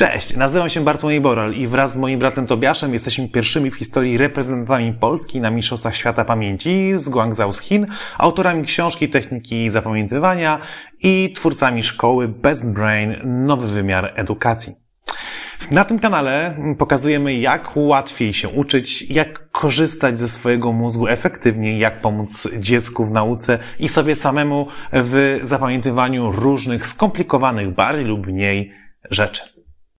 Cześć, nazywam się Bartłomiej Boral i wraz z moim bratem Tobiaszem jesteśmy pierwszymi w historii reprezentantami Polski na Mistrzostwach Świata Pamięci z Guangzhou z Chin, autorami książki Techniki Zapamiętywania i twórcami szkoły Best Brain Nowy Wymiar Edukacji. Na tym kanale pokazujemy, jak łatwiej się uczyć, jak korzystać ze swojego mózgu efektywniej, jak pomóc dziecku w nauce i sobie samemu w zapamiętywaniu różnych skomplikowanych, bardziej lub mniej rzeczy.